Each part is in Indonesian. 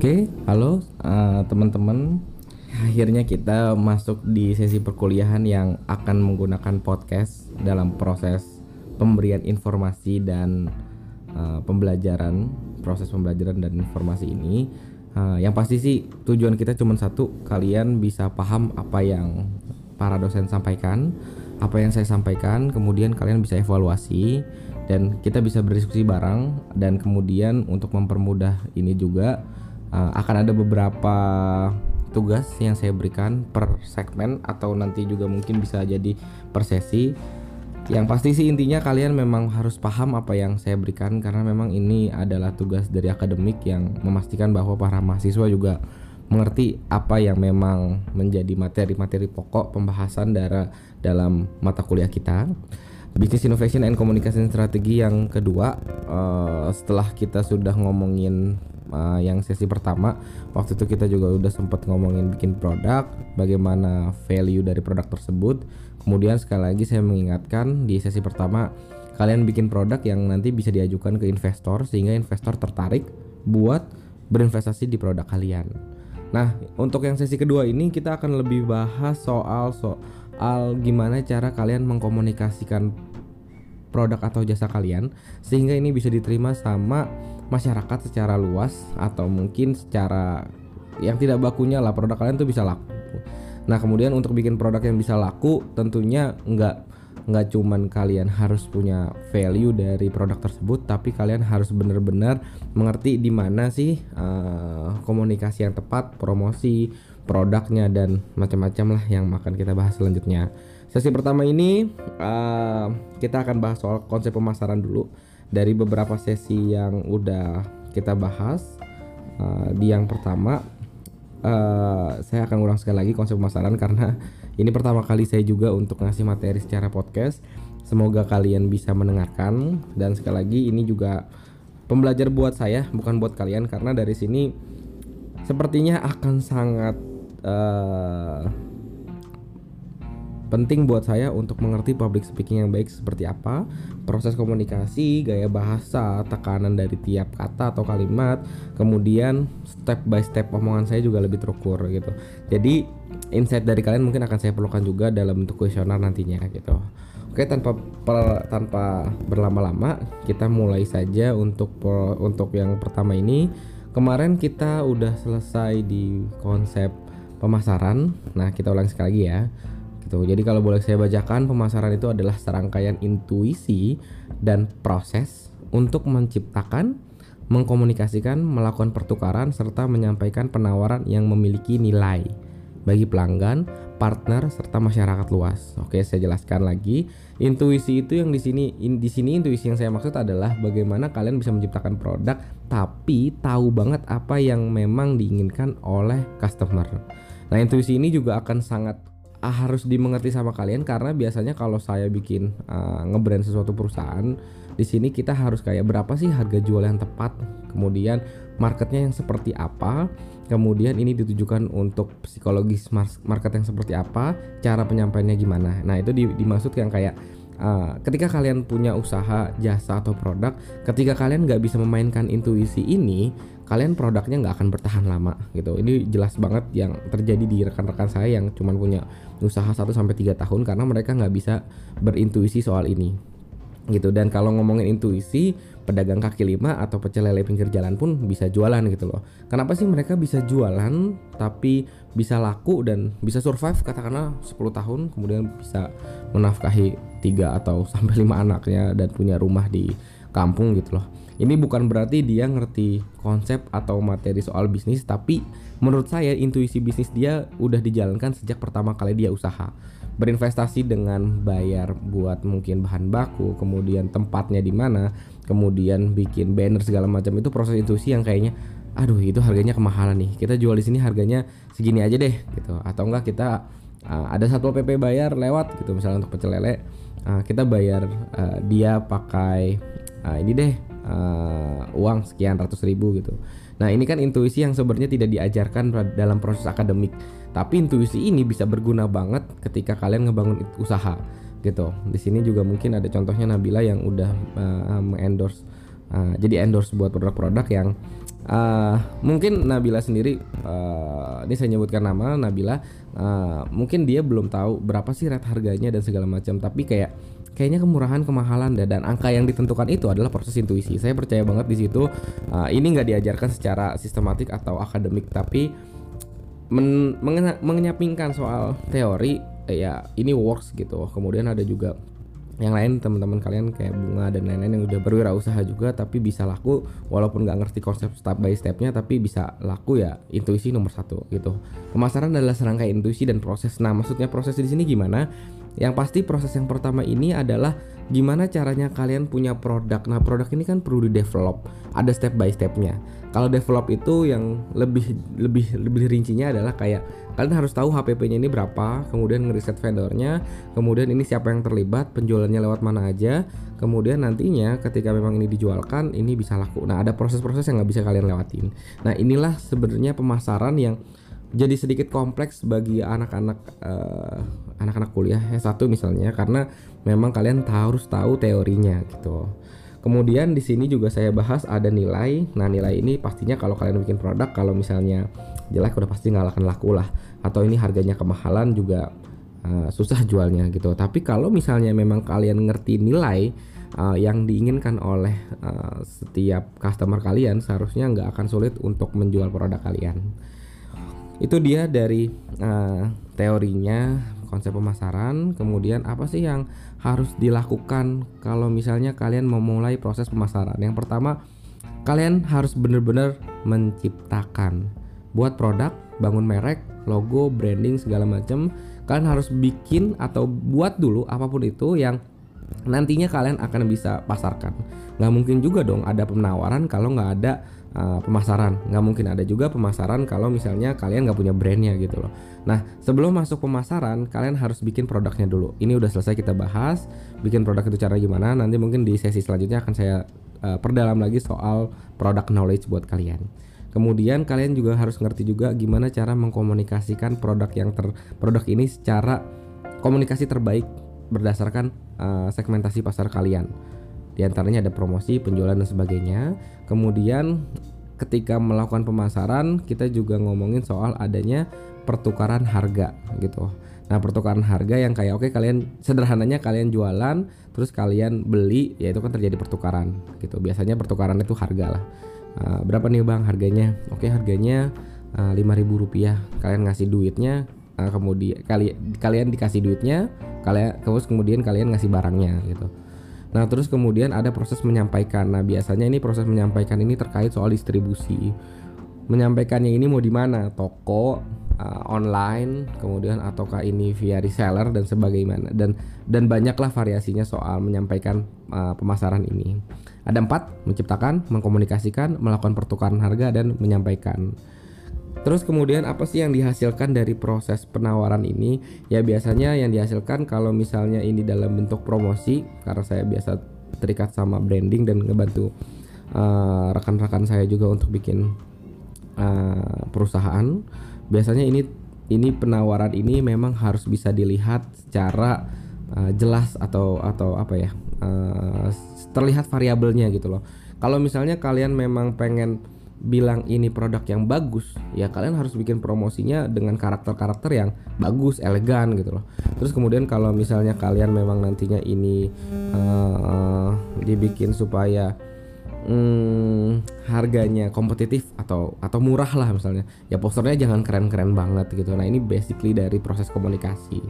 Oke, halo uh, teman-teman. Akhirnya kita masuk di sesi perkuliahan yang akan menggunakan podcast dalam proses pemberian informasi dan uh, pembelajaran, proses pembelajaran dan informasi ini. Uh, yang pasti sih tujuan kita cuma satu, kalian bisa paham apa yang para dosen sampaikan, apa yang saya sampaikan, kemudian kalian bisa evaluasi dan kita bisa berdiskusi bareng dan kemudian untuk mempermudah ini juga uh, akan ada beberapa tugas yang saya berikan per segmen atau nanti juga mungkin bisa jadi per sesi. Yang pasti sih intinya kalian memang harus paham apa yang saya berikan karena memang ini adalah tugas dari akademik yang memastikan bahwa para mahasiswa juga mengerti apa yang memang menjadi materi-materi pokok pembahasan dari dalam mata kuliah kita. Business Innovation and Communication Strategi yang kedua uh, setelah kita sudah ngomongin uh, yang sesi pertama waktu itu kita juga udah sempat ngomongin bikin produk bagaimana value dari produk tersebut. Kemudian sekali lagi saya mengingatkan di sesi pertama kalian bikin produk yang nanti bisa diajukan ke investor sehingga investor tertarik buat berinvestasi di produk kalian. Nah untuk yang sesi kedua ini kita akan lebih bahas soal soal gimana cara kalian mengkomunikasikan produk atau jasa kalian sehingga ini bisa diterima sama masyarakat secara luas atau mungkin secara yang tidak bakunya lah produk kalian tuh bisa laku. Nah kemudian untuk bikin produk yang bisa laku tentunya nggak nggak cuman kalian harus punya value dari produk tersebut tapi kalian harus benar-benar mengerti di mana sih uh, komunikasi yang tepat promosi produknya dan macam-macam lah yang akan kita bahas selanjutnya sesi pertama ini uh, kita akan bahas soal konsep pemasaran dulu dari beberapa sesi yang udah kita bahas uh, di yang pertama uh, saya akan ulang sekali lagi konsep pemasaran karena ini pertama kali saya juga untuk ngasih materi secara podcast. Semoga kalian bisa mendengarkan. Dan sekali lagi ini juga pembelajar buat saya bukan buat kalian. Karena dari sini sepertinya akan sangat uh, Penting buat saya untuk mengerti public speaking yang baik seperti apa, proses komunikasi, gaya bahasa, tekanan dari tiap kata atau kalimat, kemudian step by step omongan saya juga lebih terukur gitu. Jadi insight dari kalian mungkin akan saya perlukan juga dalam bentuk kuesioner nantinya gitu. Oke, tanpa per, tanpa berlama-lama, kita mulai saja untuk untuk yang pertama ini. Kemarin kita udah selesai di konsep pemasaran. Nah, kita ulang sekali lagi ya gitu. Jadi kalau boleh saya bacakan, pemasaran itu adalah serangkaian intuisi dan proses untuk menciptakan, mengkomunikasikan, melakukan pertukaran serta menyampaikan penawaran yang memiliki nilai bagi pelanggan, partner serta masyarakat luas. Oke, saya jelaskan lagi. Intuisi itu yang di sini in, di sini intuisi yang saya maksud adalah bagaimana kalian bisa menciptakan produk tapi tahu banget apa yang memang diinginkan oleh customer. Nah, intuisi ini juga akan sangat uh, harus dimengerti sama kalian karena biasanya kalau saya bikin uh, ngebrand sesuatu perusahaan di sini kita harus kayak berapa sih harga jual yang tepat kemudian marketnya yang seperti apa kemudian ini ditujukan untuk psikologis market yang seperti apa cara penyampaiannya gimana. Nah itu dimaksud yang kayak uh, ketika kalian punya usaha jasa atau produk ketika kalian nggak bisa memainkan intuisi ini kalian produknya nggak akan bertahan lama gitu. Ini jelas banget yang terjadi di rekan-rekan saya yang cuma punya usaha 1 sampai tiga tahun karena mereka nggak bisa berintuisi soal ini gitu. Dan kalau ngomongin intuisi pedagang kaki lima atau pecel lele pinggir jalan pun bisa jualan gitu loh. Kenapa sih mereka bisa jualan tapi bisa laku dan bisa survive katakanlah 10 tahun kemudian bisa menafkahi tiga atau sampai lima anaknya dan punya rumah di kampung gitu loh ini bukan berarti dia ngerti konsep atau materi soal bisnis, tapi menurut saya intuisi bisnis dia udah dijalankan sejak pertama kali dia usaha. Berinvestasi dengan bayar buat mungkin bahan baku, kemudian tempatnya di mana, kemudian bikin banner segala macam itu proses intuisi yang kayaknya aduh itu harganya kemahalan nih. Kita jual di sini harganya segini aja deh gitu. Atau enggak kita uh, ada satu PP bayar lewat gitu misalnya untuk pecel lele uh, kita bayar uh, dia pakai uh, ini deh uh, uang sekian ratus ribu gitu. Nah ini kan intuisi yang sebenarnya tidak diajarkan dalam proses akademik, tapi intuisi ini bisa berguna banget ketika kalian ngebangun usaha gitu. Di sini juga mungkin ada contohnya Nabila yang udah uh, endorse uh, jadi endorse buat produk-produk yang uh, mungkin Nabila sendiri uh, ini saya nyebutkan nama Nabila uh, mungkin dia belum tahu berapa sih rate harganya dan segala macam tapi kayak kayaknya kemurahan kemahalan dan, dan angka yang ditentukan itu adalah proses intuisi. Saya percaya banget di situ. Uh, ini nggak diajarkan secara sistematik atau akademik tapi men, mengenyampingkan soal teori ya ini works gitu. Kemudian ada juga yang lain teman-teman kalian kayak bunga dan lain-lain yang udah berwirausaha juga tapi bisa laku. Walaupun nggak ngerti konsep step by stepnya tapi bisa laku ya. Intuisi nomor satu gitu. Pemasaran adalah serangkaian intuisi dan proses. Nah maksudnya proses di sini gimana yang pasti proses yang pertama ini adalah gimana caranya kalian punya produk. Nah, produk ini kan perlu di develop. Ada step by stepnya. Kalau develop itu yang lebih lebih lebih rincinya adalah kayak kalian harus tahu HPP-nya ini berapa, kemudian ngeriset vendornya, kemudian ini siapa yang terlibat, penjualannya lewat mana aja, kemudian nantinya ketika memang ini dijualkan ini bisa laku. Nah, ada proses-proses yang nggak bisa kalian lewatin. Nah, inilah sebenarnya pemasaran yang jadi sedikit kompleks bagi anak-anak uh, anak-anak kuliah S1 misalnya karena memang kalian harus tahu teorinya gitu. Kemudian di sini juga saya bahas ada nilai. Nah, nilai ini pastinya kalau kalian bikin produk kalau misalnya jelek udah pasti nggak akan laku lah atau ini harganya kemahalan juga uh, susah jualnya gitu. Tapi kalau misalnya memang kalian ngerti nilai uh, yang diinginkan oleh uh, setiap customer kalian seharusnya nggak akan sulit untuk menjual produk kalian itu dia dari uh, teorinya konsep pemasaran. Kemudian apa sih yang harus dilakukan kalau misalnya kalian memulai proses pemasaran? Yang pertama kalian harus benar-benar menciptakan. Buat produk bangun merek logo branding segala macam kalian harus bikin atau buat dulu apa pun itu yang nantinya kalian akan bisa pasarkan. Nggak mungkin juga dong ada penawaran kalau nggak ada uh, pemasaran. Nggak mungkin ada juga pemasaran kalau misalnya kalian nggak punya brandnya gitu loh. Nah sebelum masuk pemasaran kalian harus bikin produknya dulu. Ini udah selesai kita bahas bikin produk itu cara gimana. Nanti mungkin di sesi selanjutnya akan saya uh, perdalam lagi soal product knowledge buat kalian. Kemudian kalian juga harus ngerti juga gimana cara mengkomunikasikan produk yang ter produk ini secara komunikasi terbaik berdasarkan uh, segmentasi pasar kalian. Di antaranya ada promosi, penjualan dan sebagainya. Kemudian ketika melakukan pemasaran, kita juga ngomongin soal adanya pertukaran harga gitu. Nah, pertukaran harga yang kayak oke okay, kalian sederhananya kalian jualan, terus kalian beli, ya itu kan terjadi pertukaran gitu. Biasanya pertukaran itu harga lah. Uh, berapa nih bang harganya? Oke okay, harganya uh, lima ribu rupiah. Kalian ngasih duitnya, uh, kemudian kali, kalian dikasih duitnya, kalian terus kemudian kalian ngasih barangnya gitu. Nah, terus kemudian ada proses menyampaikan. Nah, biasanya ini proses menyampaikan ini terkait soal distribusi. Menyampaikannya ini mau di mana? Toko, uh, online, kemudian ataukah ini via reseller dan sebagainya dan dan banyaklah variasinya soal menyampaikan uh, pemasaran ini. Ada empat: menciptakan, mengkomunikasikan, melakukan pertukaran harga dan menyampaikan. Terus kemudian apa sih yang dihasilkan dari proses penawaran ini? Ya biasanya yang dihasilkan kalau misalnya ini dalam bentuk promosi karena saya biasa terikat sama branding dan ngebantu uh, rekan-rekan saya juga untuk bikin uh, perusahaan. Biasanya ini ini penawaran ini memang harus bisa dilihat secara uh, jelas atau atau apa ya? Uh, terlihat variabelnya gitu loh. Kalau misalnya kalian memang pengen bilang ini produk yang bagus, ya kalian harus bikin promosinya dengan karakter-karakter yang bagus, elegan gitu loh. Terus kemudian kalau misalnya kalian memang nantinya ini uh, dibikin supaya hmm, harganya kompetitif atau atau murah lah misalnya, ya posternya jangan keren-keren banget gitu. Nah ini basically dari proses komunikasi.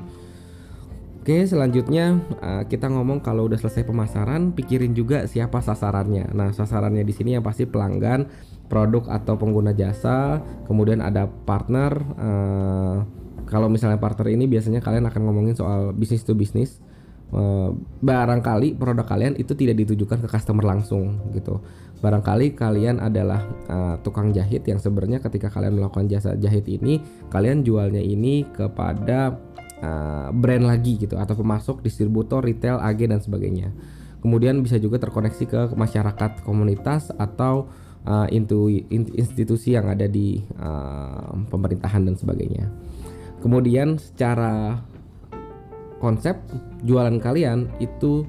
Oke, selanjutnya uh, kita ngomong kalau udah selesai pemasaran, pikirin juga siapa sasarannya. Nah, sasarannya di sini yang pasti pelanggan produk atau pengguna jasa, kemudian ada partner. Uh, kalau misalnya partner ini biasanya kalian akan ngomongin soal bisnis to bisnis. Uh, barangkali produk kalian itu tidak ditujukan ke customer langsung gitu. Barangkali kalian adalah tukang jahit yang sebenarnya ketika kalian melakukan jasa jahit ini, kalian jualnya ini kepada uh, brand lagi gitu atau pemasok, distributor, retail, agen dan sebagainya. Kemudian bisa juga terkoneksi ke masyarakat komunitas atau uh, into institusi yang ada di uh, pemerintahan dan sebagainya. Kemudian secara konsep jualan kalian itu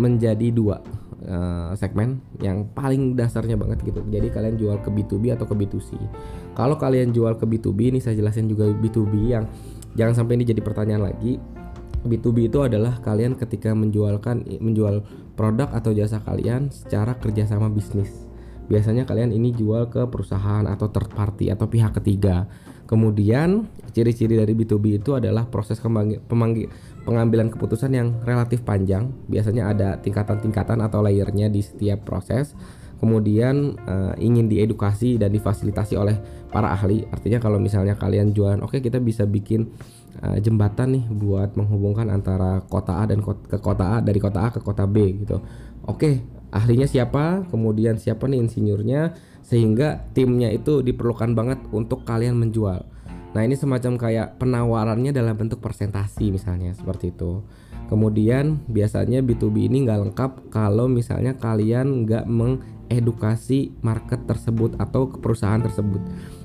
menjadi dua uh, segmen yang paling dasarnya banget gitu. Jadi kalian jual ke B2B atau ke B2C. Kalau kalian jual ke B2B ini saya jelasin juga B2B yang jangan sampai ini jadi pertanyaan lagi. B2B itu adalah kalian ketika menjualkan menjual produk atau jasa kalian secara kerjasama bisnis. Biasanya kalian ini jual ke perusahaan atau third party atau pihak ketiga. Kemudian ciri-ciri dari B2B itu adalah proses pengambilan keputusan yang relatif panjang. Biasanya ada tingkatan-tingkatan atau layernya di setiap proses. Kemudian uh, ingin diedukasi dan difasilitasi oleh para ahli. Artinya kalau misalnya kalian jualan, oke okay, kita bisa bikin uh, jembatan nih buat menghubungkan antara kota A dan kota, ke kota A dari kota A ke kota B gitu. Oke, okay, ahlinya siapa? Kemudian siapa nih insinyurnya? sehingga timnya itu diperlukan banget untuk kalian menjual. Nah ini semacam kayak penawarannya dalam bentuk presentasi misalnya seperti itu. Kemudian biasanya B2B ini nggak lengkap kalau misalnya kalian nggak mengedukasi market tersebut atau ke perusahaan tersebut.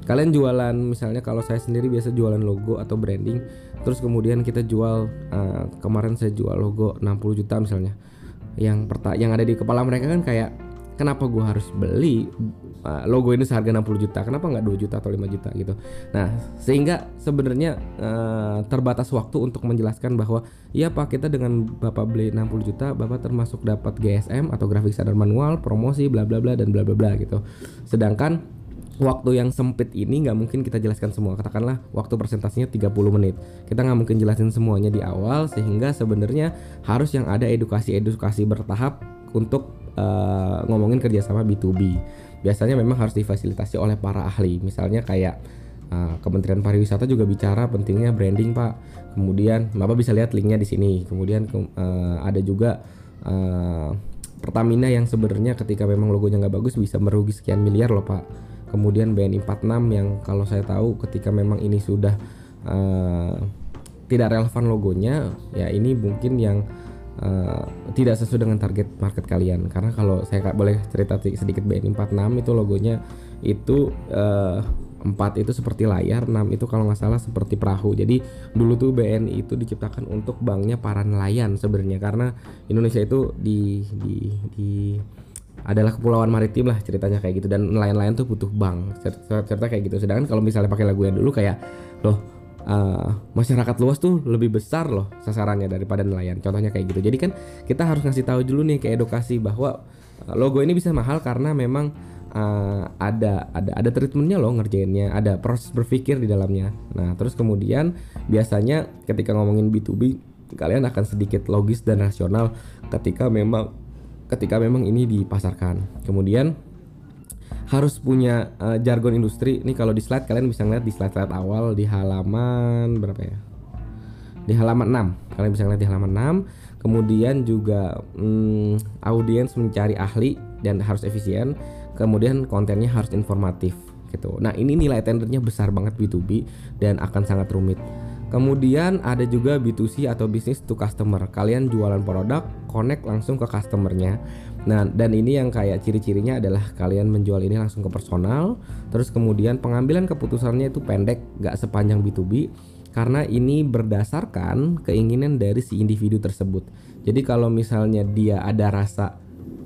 Kalian jualan misalnya kalau saya sendiri biasa jualan logo atau branding, terus kemudian kita jual uh, kemarin saya jual logo 60 juta misalnya. Yang perta yang ada di kepala mereka kan kayak kenapa gue harus beli uh, logo ini seharga 60 juta kenapa nggak 2 juta atau 5 juta gitu? Nah sehingga sebenarnya uh, terbatas waktu untuk menjelaskan bahwa iya pak kita dengan bapak beli 60 juta bapak termasuk dapat GSM atau grafik standar manual promosi bla bla bla dan bla bla bla gitu. Sedangkan waktu yang sempit ini nggak mungkin kita jelaskan semua. Katakanlah waktu presentasinya 30 menit. Kita nggak mungkin jelasin semuanya di awal sehingga sebenarnya harus yang ada edukasi-edukasi bertahap untuk uh, ngomongin kerjasama B2B biasanya memang harus difasilitasi oleh para ahli. Misalnya kayak uh, Kementerian Pariwisata juga bicara pentingnya branding pak. Kemudian bapak bisa lihat linknya di sini. Kemudian uh, ada juga uh, Pertamina yang sebenarnya ketika memang logonya nggak bagus bisa merugi sekian miliar loh pak. Kemudian BNI 46 yang kalau saya tahu ketika memang ini sudah uh, tidak relevan logonya ya ini mungkin yang uh, tidak sesuai dengan target market kalian. Karena kalau saya boleh cerita sedikit BNI 46 itu logonya itu uh, 4 itu seperti layar, 6 itu kalau nggak salah seperti perahu. Jadi dulu tuh BNI itu diciptakan untuk banknya para nelayan sebenarnya. Karena Indonesia itu di di di adalah kepulauan maritim lah ceritanya kayak gitu. Dan nelayan-nelayan tuh butuh bank cerita, cerita kayak gitu. Sedangkan kalau misalnya pakai lagu yang dulu kayak loh uh, masyarakat luas tuh lebih besar loh sasarannya daripada nelayan. Contohnya kayak gitu. Jadi kan kita harus ngasih tahu dulu nih ke edukasi bahwa uh, logo ini bisa mahal karena memang uh, ada ada ada treatmentnya loh ngerjainnya ada proses berpikir di dalamnya. Nah terus kemudian biasanya ketika ngomongin B2B kalian akan sedikit logis dan rasional ketika memang ketika memang ini dipasarkan. Kemudian harus punya uh, jargon industri. Ini kalau di slide kalian bisa ngeliat di slide-slide awal di halaman berapa ya? Di halaman 6. Kalian bisa ngeliat di halaman 6. Kemudian juga hmm, audiens mencari ahli dan harus efisien. Kemudian kontennya harus informatif gitu. Nah, ini nilai tendernya besar banget B2B dan akan sangat rumit. Kemudian ada juga B2C atau business to customer. Kalian jualan produk, connect langsung ke customernya. Nah, dan ini yang kayak ciri-cirinya adalah kalian menjual ini langsung ke personal. Terus kemudian pengambilan keputusannya itu pendek, gak sepanjang B2B karena ini berdasarkan keinginan dari si individu tersebut. Jadi kalau misalnya dia ada rasa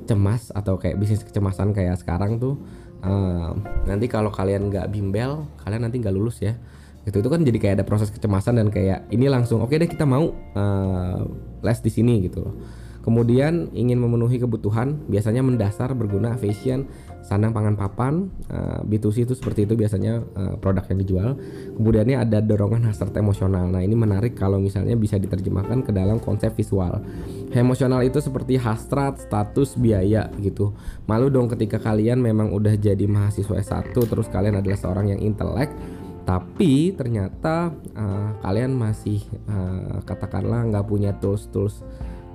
cemas atau kayak bisnis kecemasan kayak sekarang tuh, uh, nanti kalau kalian nggak bimbel, kalian nanti nggak lulus ya gitu itu kan jadi kayak ada proses kecemasan dan kayak ini langsung oke okay deh kita mau uh, les di sini gitu loh kemudian ingin memenuhi kebutuhan biasanya mendasar berguna fashion sandang pangan papan eh, B2C itu seperti itu biasanya uh, produk yang dijual. Kemudiannya ada dorongan hasrat emosional. Nah ini menarik kalau misalnya bisa diterjemahkan ke dalam konsep visual. Emosional itu seperti hasrat status biaya gitu. Malu dong ketika kalian memang udah jadi mahasiswa S1 terus kalian adalah seorang yang intelek tapi ternyata uh, kalian masih uh, katakanlah nggak punya tools tools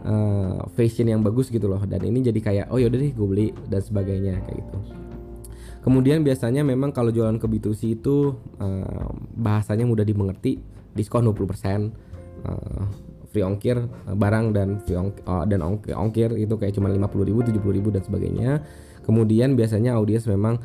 uh, fashion yang bagus gitu loh. Dan ini jadi kayak oh yaudah deh gue beli dan sebagainya kayak gitu. Kemudian biasanya memang kalau jualan ke B2C itu uh, bahasanya mudah dimengerti diskon 20% uh, free ongkir barang dan free ongkir, uh, dan ongkir, ongkir itu kayak cuma 50.000 70.000 dan sebagainya. Kemudian biasanya audiens memang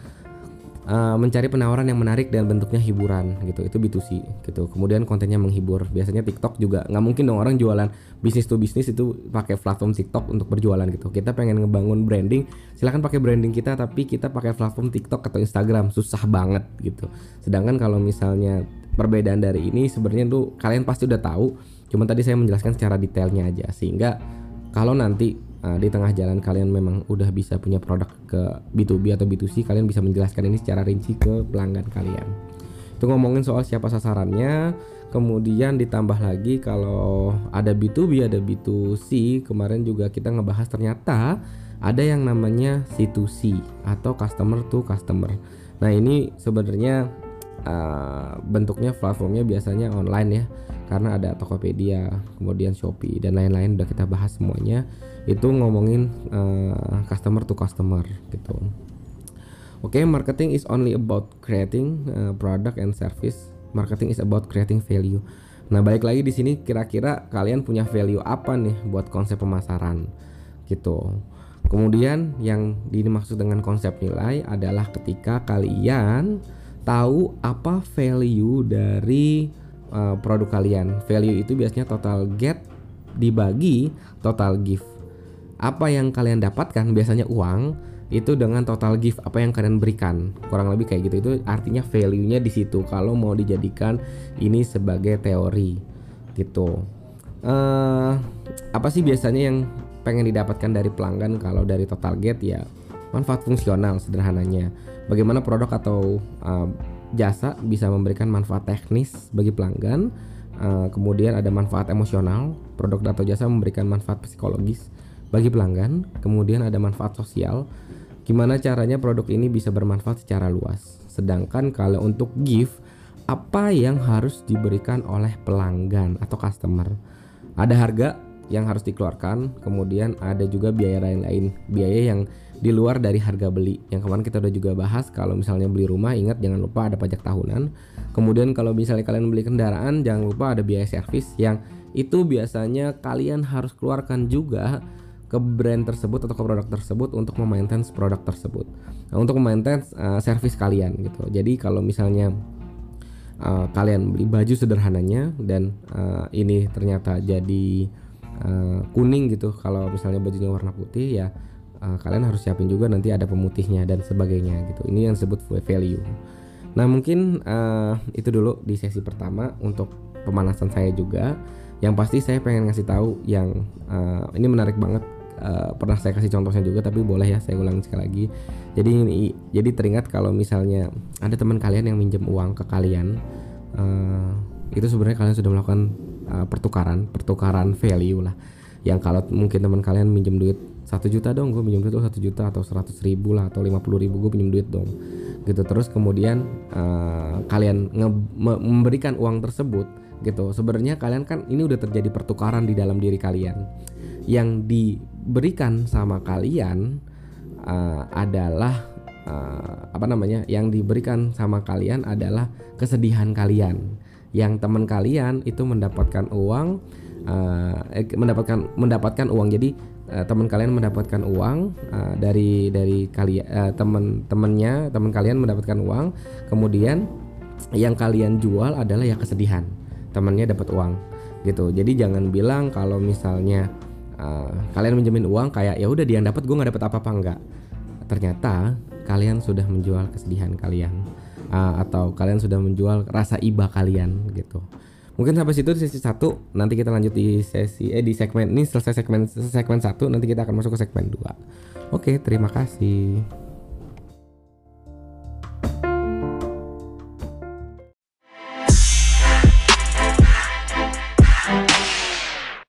uh, mencari penawaran yang menarik dan bentuknya hiburan gitu. Itu B2C gitu. Kemudian kontennya menghibur. Biasanya TikTok juga. Nggak mungkin dong orang jualan bisnis to bisnis itu pakai platform TikTok untuk berjualan gitu. Kita pengen ngebangun branding. Silahkan pakai branding kita tapi kita pakai platform TikTok atau Instagram. Susah banget gitu. Sedangkan kalau misalnya perbedaan dari ini sebenarnya tuh kalian pasti udah tahu. Cuma tadi saya menjelaskan secara detailnya aja. Sehingga kalau nanti uh, di tengah jalan kalian memang udah bisa punya produk ke B2B atau B2C kalian bisa menjelaskan ini secara rinci ke pelanggan kalian. Itu ngomongin soal siapa sasarannya kemudian ditambah lagi kalau ada B2B ada B2C kemarin juga kita ngebahas ternyata ada yang namanya C2C atau customer to customer. Nah ini sebenarnya uh, bentuknya platformnya biasanya online ya karena ada Tokopedia kemudian Shopee dan lain-lain udah kita bahas semuanya itu ngomongin uh, customer to customer gitu. Oke, okay, marketing is only about creating uh, product and service. Marketing is about creating value. Nah, balik lagi di sini kira-kira kalian punya value apa nih buat konsep pemasaran gitu. Kemudian yang dimaksud dengan konsep nilai adalah ketika kalian tahu apa value dari uh, produk kalian. Value itu biasanya total get dibagi total give. Apa yang kalian dapatkan biasanya uang itu dengan total gift apa yang kalian berikan. Kurang lebih kayak gitu. Itu artinya value-nya di situ. Kalau mau dijadikan ini sebagai teori gitu. Uh, apa sih biasanya yang pengen didapatkan dari pelanggan? Kalau dari total get ya manfaat fungsional sederhananya. Bagaimana produk atau uh, jasa bisa memberikan manfaat teknis bagi pelanggan uh, kemudian ada manfaat emosional produk atau jasa memberikan manfaat psikologis bagi pelanggan, kemudian ada manfaat sosial. Gimana caranya produk ini bisa bermanfaat secara luas. Sedangkan kalau untuk gift, apa yang harus diberikan oleh pelanggan atau customer? Ada harga yang harus dikeluarkan, kemudian ada juga biaya lain-lain, biaya yang di luar dari harga beli. Yang kemarin kita udah juga bahas kalau misalnya beli rumah ingat jangan lupa ada pajak tahunan. Kemudian kalau misalnya kalian beli kendaraan jangan lupa ada biaya servis yang itu biasanya kalian harus keluarkan juga ke brand tersebut atau ke produk tersebut untuk memaintain produk tersebut. Nah, untuk memaintain uh, service kalian gitu. Jadi kalau misalnya uh, kalian beli baju sederhananya dan uh, ini ternyata jadi uh, kuning gitu, kalau misalnya bajunya warna putih ya uh, kalian harus siapin juga nanti ada pemutihnya dan sebagainya gitu. Ini yang disebut value. Nah mungkin uh, itu dulu di sesi pertama untuk pemanasan saya juga. Yang pasti saya pengen ngasih tahu yang uh, ini menarik banget uh, pernah saya kasih contohnya juga tapi boleh ya saya ulangi sekali lagi jadi ini jadi teringat kalau misalnya ada teman kalian yang minjem uang ke kalian uh, itu sebenarnya kalian sudah melakukan uh, pertukaran pertukaran value lah. Yang kalau mungkin teman kalian minjem duit satu juta dong gue minjem duit satu juta atau seratus ribu lah atau lima puluh ribu gue pinjem duit dong. Gitu. Terus kemudian uh, kalian memberikan uang tersebut gitu. Sebenarnya kalian kan ini udah terjadi pertukaran di dalam diri kalian. Yang diberikan sama kalian uh, adalah uh, apa namanya yang diberikan sama kalian adalah kesedihan kalian yang teman kalian itu mendapatkan uang uh, eh, mendapatkan mendapatkan uang. Jadi uh, teman kalian mendapatkan uang uh, dari dari kalian uh, teman temannya teman kalian mendapatkan uang. Kemudian yang kalian jual adalah ya kesedihan. Temannya dapat uang gitu. Jadi jangan bilang kalau misalnya uh, kalian menjamin uang kayak ya udah dia yang dapat gue nggak dapat apa-apa. Enggak ternyata kalian sudah menjual kesedihan kalian uh, atau kalian sudah menjual rasa iba kalian gitu. Mungkin sampai situ di sesi satu nanti kita lanjut di sesi eh di segmen ini selesai segmen segmen satu nanti kita akan masuk ke segmen dua. Oke terima kasih